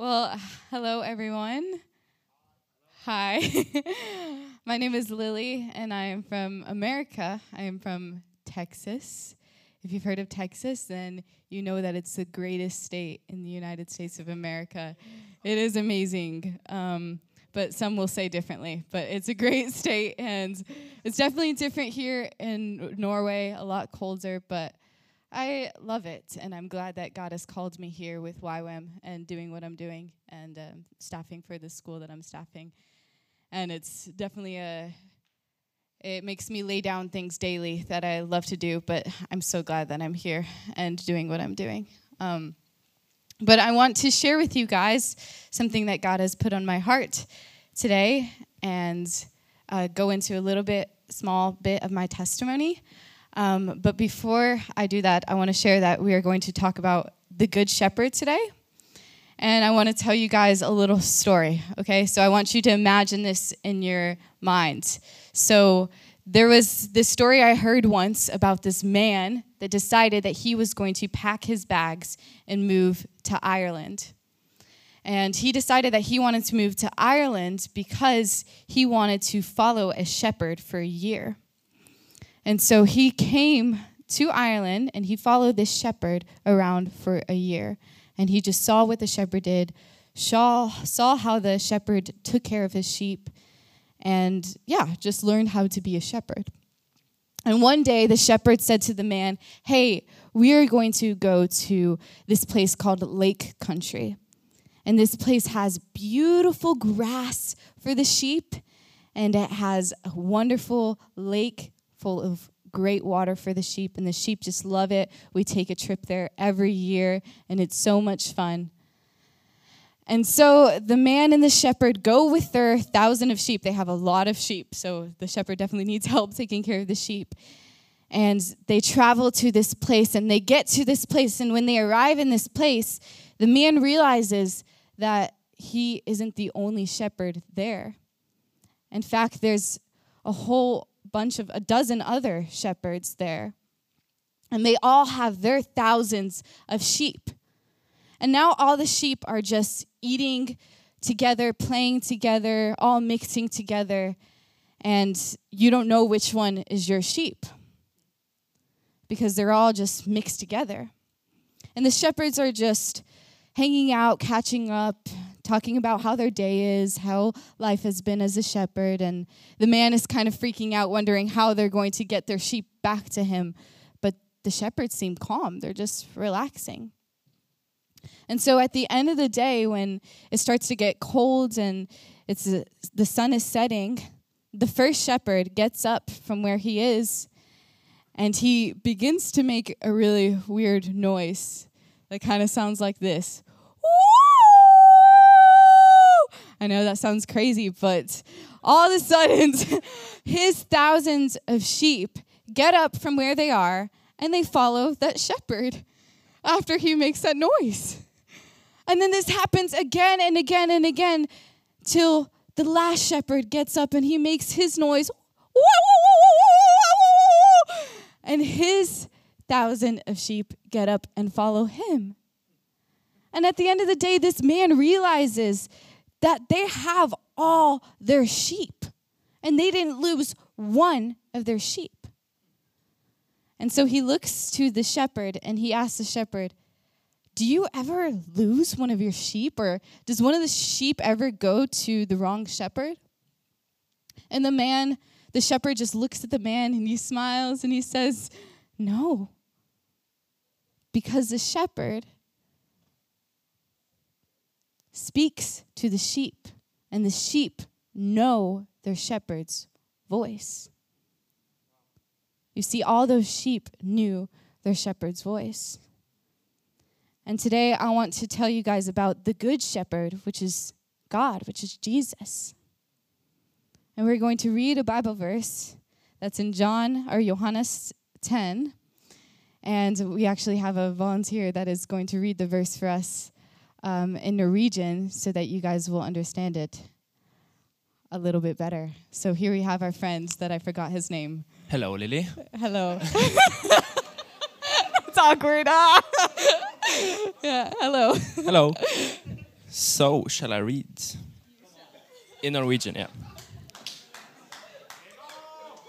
Well, hello everyone. Hi. My name is Lily and I am from America. I am from Texas. If you've heard of Texas, then you know that it's the greatest state in the United States of America. It is amazing. Um, but some will say differently. But it's a great state, and it's definitely different here in Norway, a lot colder, but I love it, and I'm glad that God has called me here with YWAM and doing what I'm doing and um, staffing for the school that I'm staffing. And it's definitely a, it makes me lay down things daily that I love to do, but I'm so glad that I'm here and doing what I'm doing. Um, but I want to share with you guys something that God has put on my heart today and uh, go into a little bit, small bit of my testimony. Um, but before I do that, I want to share that we are going to talk about the Good Shepherd today. And I want to tell you guys a little story, okay? So I want you to imagine this in your mind. So there was this story I heard once about this man that decided that he was going to pack his bags and move to Ireland. And he decided that he wanted to move to Ireland because he wanted to follow a shepherd for a year. And so he came to Ireland and he followed this shepherd around for a year. And he just saw what the shepherd did, saw, saw how the shepherd took care of his sheep, and yeah, just learned how to be a shepherd. And one day the shepherd said to the man, Hey, we are going to go to this place called Lake Country. And this place has beautiful grass for the sheep, and it has a wonderful lake full of great water for the sheep, and the sheep just love it. We take a trip there every year, and it's so much fun. And so the man and the shepherd go with their thousand of sheep. They have a lot of sheep, so the shepherd definitely needs help taking care of the sheep. And they travel to this place, and they get to this place. And when they arrive in this place, the man realizes that he isn't the only shepherd there. In fact, there's a whole bunch of a dozen other shepherds there. And they all have their thousands of sheep. And now all the sheep are just eating together, playing together, all mixing together. And you don't know which one is your sheep because they're all just mixed together. And the shepherds are just hanging out, catching up, talking about how their day is, how life has been as a shepherd. And the man is kind of freaking out, wondering how they're going to get their sheep back to him. But the shepherds seem calm, they're just relaxing. And so at the end of the day, when it starts to get cold and it's the sun is setting, the first shepherd gets up from where he is and he begins to make a really weird noise that kind of sounds like this. I know that sounds crazy, but all of a sudden, his thousands of sheep get up from where they are and they follow that shepherd after he makes that noise. And then this happens again and again and again till the last shepherd gets up and he makes his noise. And his thousand of sheep get up and follow him. And at the end of the day, this man realizes that they have all their sheep and they didn't lose one of their sheep. And so he looks to the shepherd and he asks the shepherd, Do you ever lose one of your sheep? Or does one of the sheep ever go to the wrong shepherd? And the man, the shepherd just looks at the man and he smiles and he says, No. Because the shepherd speaks to the sheep, and the sheep know their shepherd's voice. You see, all those sheep knew their shepherd's voice. And today I want to tell you guys about the good shepherd, which is God, which is Jesus. And we're going to read a Bible verse that's in John or Johannes 10. And we actually have a volunteer that is going to read the verse for us um, in Norwegian so that you guys will understand it a little bit better. So here we have our friend that I forgot his name. Hello, Lily. Hello. it's awkward. Ah. yeah, hello. Hello. So, shall I read? In Norwegian, ja.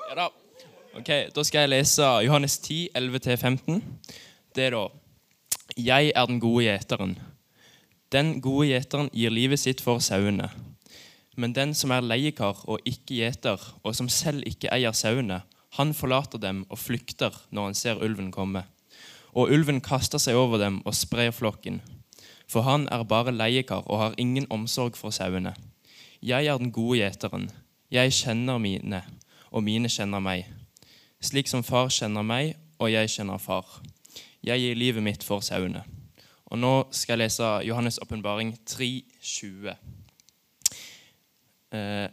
Ja da. Ok, Da skal jeg lese Johannes 10, 11-15. Det er da Jeg er den gode gjeteren. Den gode gjeteren gir livet sitt for sauene. Men den som er leiekar og ikke gjeter, og som selv ikke eier sauene, han forlater dem og flykter når han ser ulven komme. Og ulven kaster seg over dem og sprer flokken. For han er bare leiekar og har ingen omsorg for sauene. Jeg er den gode gjeteren. Jeg kjenner mine, og mine kjenner meg. Slik som far kjenner meg, og jeg kjenner far. Jeg gir livet mitt for sauene. Og nå skal jeg lese Johannes' åpenbaring 3.20. Uh,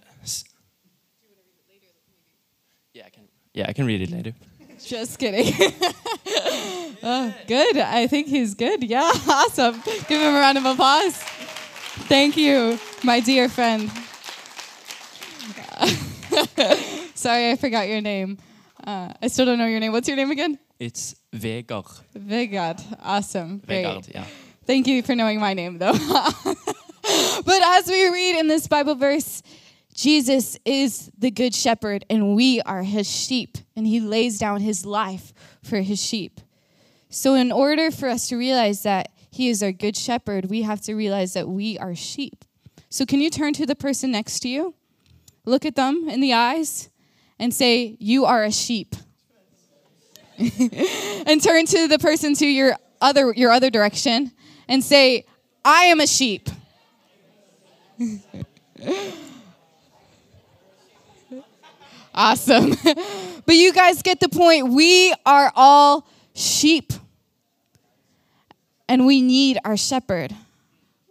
yeah, I can, yeah, I can read it later. Just kidding. oh, good. I think he's good. Yeah, awesome. Give him a round of applause. Thank you, my dear friend. Sorry, I forgot your name. Uh, I still don't know your name. What's your name again? It's Vegard. Vigard. Awesome. Great. Vegard, yeah. Thank you for knowing my name, though. but as we read in this Bible verse, Jesus is the good shepherd, and we are his sheep, and he lays down his life for his sheep. So, in order for us to realize that he is our good shepherd, we have to realize that we are sheep. So, can you turn to the person next to you, look at them in the eyes, and say, You are a sheep? and turn to the person to your other your other direction and say, I am a sheep. awesome. but you guys get the point. We are all sheep. And we need our shepherd.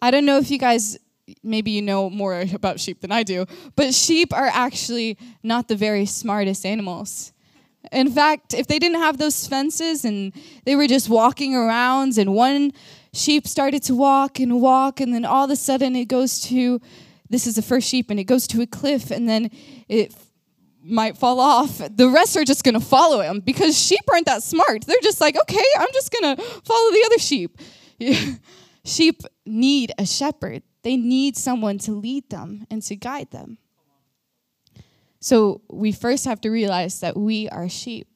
I don't know if you guys maybe you know more about sheep than I do, but sheep are actually not the very smartest animals. In fact, if they didn't have those fences and they were just walking around, and one sheep started to walk and walk, and then all of a sudden it goes to this is the first sheep, and it goes to a cliff, and then it might fall off. The rest are just gonna follow him because sheep aren't that smart. They're just like, okay, I'm just gonna follow the other sheep. sheep need a shepherd, they need someone to lead them and to guide them. So we first have to realize that we are sheep.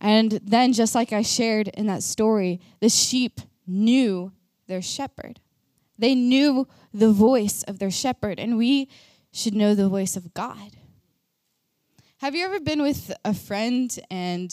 And then, just like I shared in that story, the sheep knew their shepherd. They knew the voice of their shepherd, and we should know the voice of God. Have you ever been with a friend and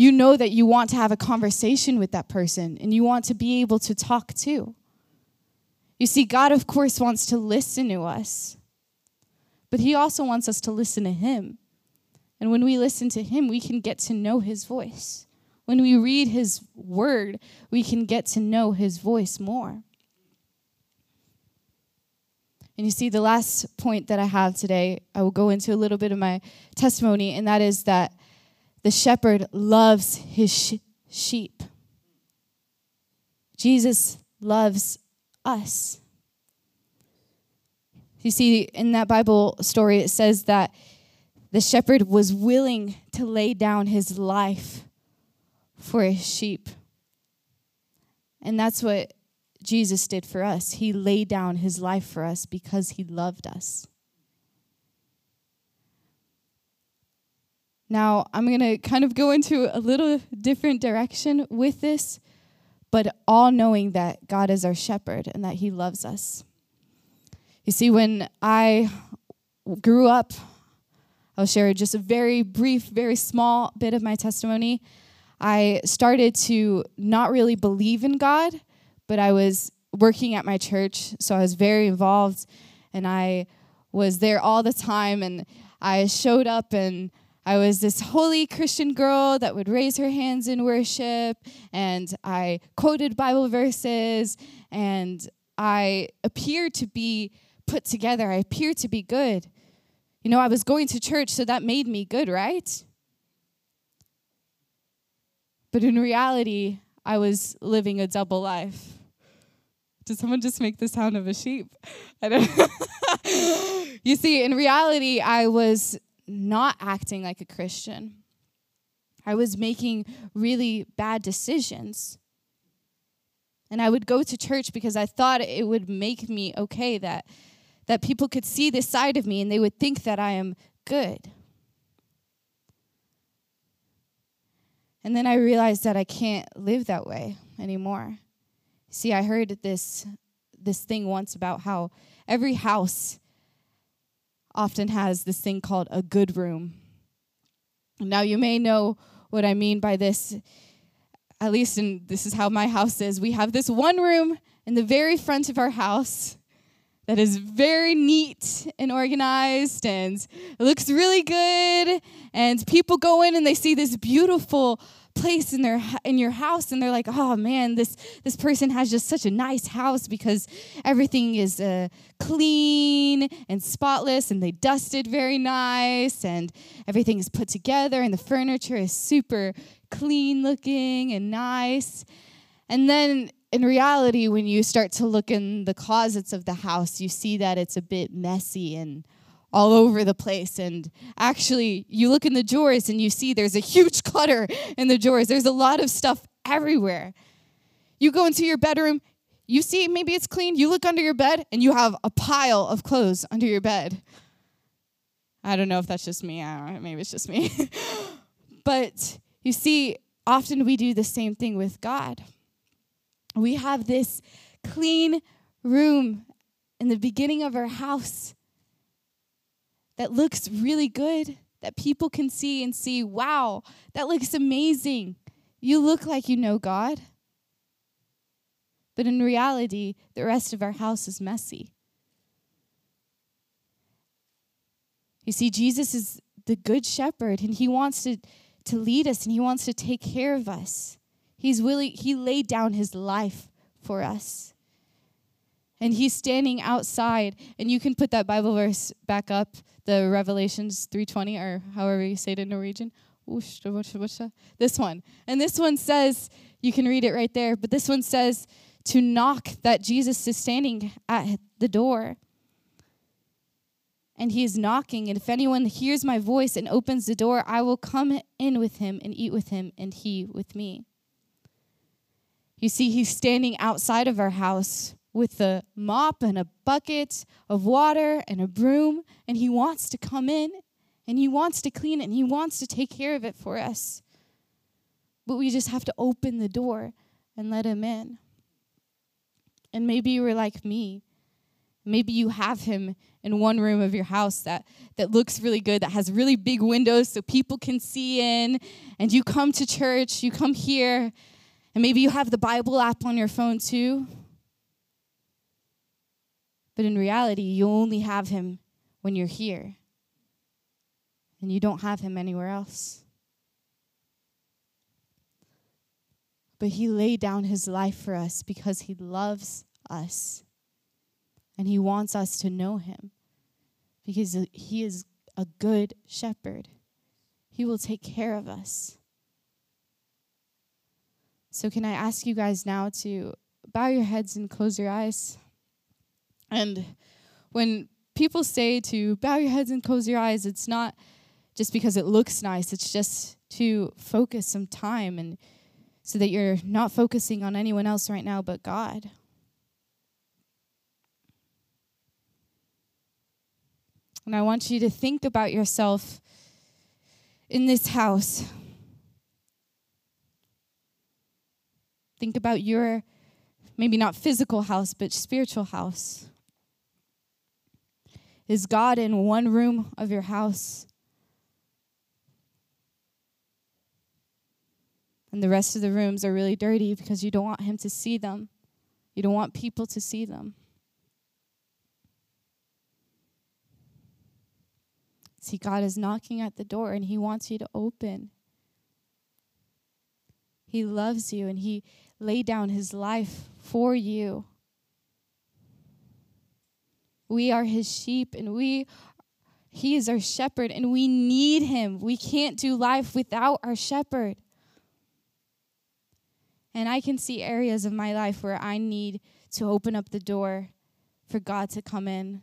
you know that you want to have a conversation with that person and you want to be able to talk too. You see, God, of course, wants to listen to us, but He also wants us to listen to Him. And when we listen to Him, we can get to know His voice. When we read His word, we can get to know His voice more. And you see, the last point that I have today, I will go into a little bit of my testimony, and that is that the shepherd loves his sh- sheep. Jesus loves us. You see, in that Bible story, it says that the shepherd was willing to lay down his life for his sheep. And that's what Jesus did for us. He laid down his life for us because he loved us. Now, I'm going to kind of go into a little different direction with this, but all knowing that God is our shepherd and that he loves us. You see, when I grew up, I'll share just a very brief, very small bit of my testimony. I started to not really believe in God, but I was working at my church, so I was very involved and I was there all the time and I showed up and I was this holy Christian girl that would raise her hands in worship, and I quoted Bible verses, and I appeared to be put together. I appeared to be good. You know, I was going to church, so that made me good, right? But in reality, I was living a double life. Did someone just make the sound of a sheep? I don't You see, in reality, I was not acting like a Christian. I was making really bad decisions. And I would go to church because I thought it would make me okay that that people could see this side of me and they would think that I am good. And then I realized that I can't live that way anymore. See, I heard this this thing once about how every house often has this thing called a good room. Now you may know what I mean by this. At least in this is how my house is. We have this one room in the very front of our house that is very neat and organized and looks really good and people go in and they see this beautiful place in their in your house and they're like oh man this this person has just such a nice house because everything is uh, clean and spotless and they dusted very nice and everything is put together and the furniture is super clean looking and nice. And then in reality when you start to look in the closets of the house you see that it's a bit messy and all over the place. And actually, you look in the drawers and you see there's a huge clutter in the drawers. There's a lot of stuff everywhere. You go into your bedroom, you see maybe it's clean. You look under your bed and you have a pile of clothes under your bed. I don't know if that's just me. I don't know. Maybe it's just me. but you see, often we do the same thing with God. We have this clean room in the beginning of our house that looks really good, that people can see and see, wow, that looks amazing. You look like you know God. But in reality, the rest of our house is messy. You see, Jesus is the good shepherd, and he wants to, to lead us and he wants to take care of us. He's willing, he laid down his life for us. And he's standing outside, and you can put that Bible verse back up the Revelations 3:20 or however you say it in Norwegian. This one. And this one says, you can read it right there, but this one says to knock that Jesus is standing at the door. And he is knocking, and if anyone hears my voice and opens the door, I will come in with him and eat with him, and he with me. You see, he's standing outside of our house with a mop and a bucket of water and a broom, and He wants to come in and He wants to clean it and He wants to take care of it for us. But we just have to open the door and let Him in. And maybe you were like me. Maybe you have him in one room of your house that, that looks really good, that has really big windows so people can see in. And you come to church, you come here, and maybe you have the Bible app on your phone too. But in reality, you only have him when you're here, and you don't have him anywhere else. But he laid down his life for us because he loves us. And he wants us to know him because he is a good shepherd. He will take care of us. So, can I ask you guys now to bow your heads and close your eyes? And when people say to bow your heads and close your eyes, it's not just because it looks nice, it's just to focus some time and so that you're not focusing on anyone else right now but God. And I want you to think about yourself in this house. Think about your maybe not physical house, but spiritual house. Is God in one room of your house? And the rest of the rooms are really dirty because you don't want Him to see them. You don't want people to see them. See, God is knocking at the door and He wants you to open. He loves you and He laid down His life for you. We are his sheep, and we He is our shepherd, and we need him. We can't do life without our shepherd. And I can see areas of my life where I need to open up the door for God to come in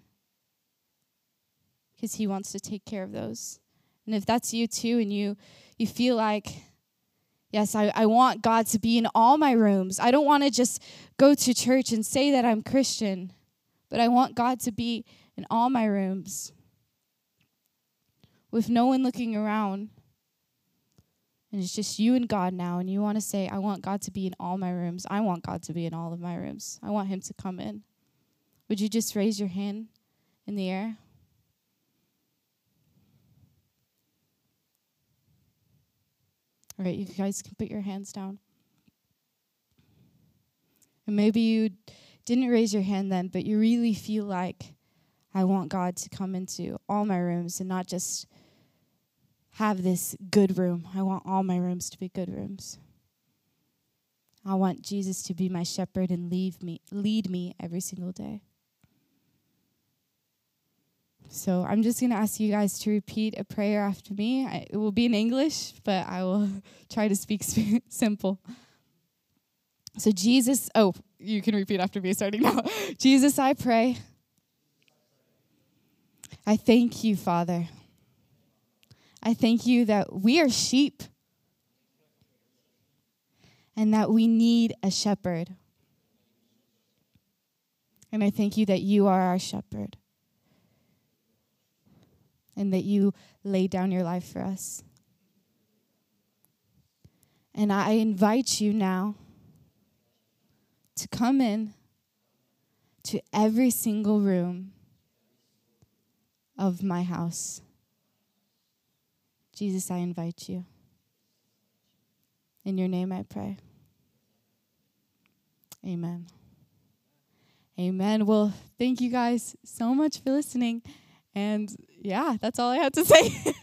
because he wants to take care of those. And if that's you too and you you feel like yes, I, I want God to be in all my rooms. I don't want to just go to church and say that I'm Christian, but I want God to be in all my rooms with no one looking around. And it's just you and God now, and you want to say, I want God to be in all my rooms. I want God to be in all of my rooms. I want Him to come in. Would you just raise your hand in the air? All right, you guys can put your hands down. And maybe you didn't raise your hand then, but you really feel like I want God to come into all my rooms and not just have this good room. I want all my rooms to be good rooms. I want Jesus to be my shepherd and lead me lead me every single day. So I'm just going to ask you guys to repeat a prayer after me. I, it will be in English, but I will try to speak sp- simple. So, Jesus, oh, you can repeat after me starting now. Jesus, I pray. I thank you, Father. I thank you that we are sheep and that we need a shepherd. And I thank you that you are our shepherd and that you lay down your life for us. And I invite you now to come in to every single room of my house. Jesus, I invite you. In your name I pray. Amen. Amen. Well, thank you guys so much for listening. And yeah, that's all I had to say.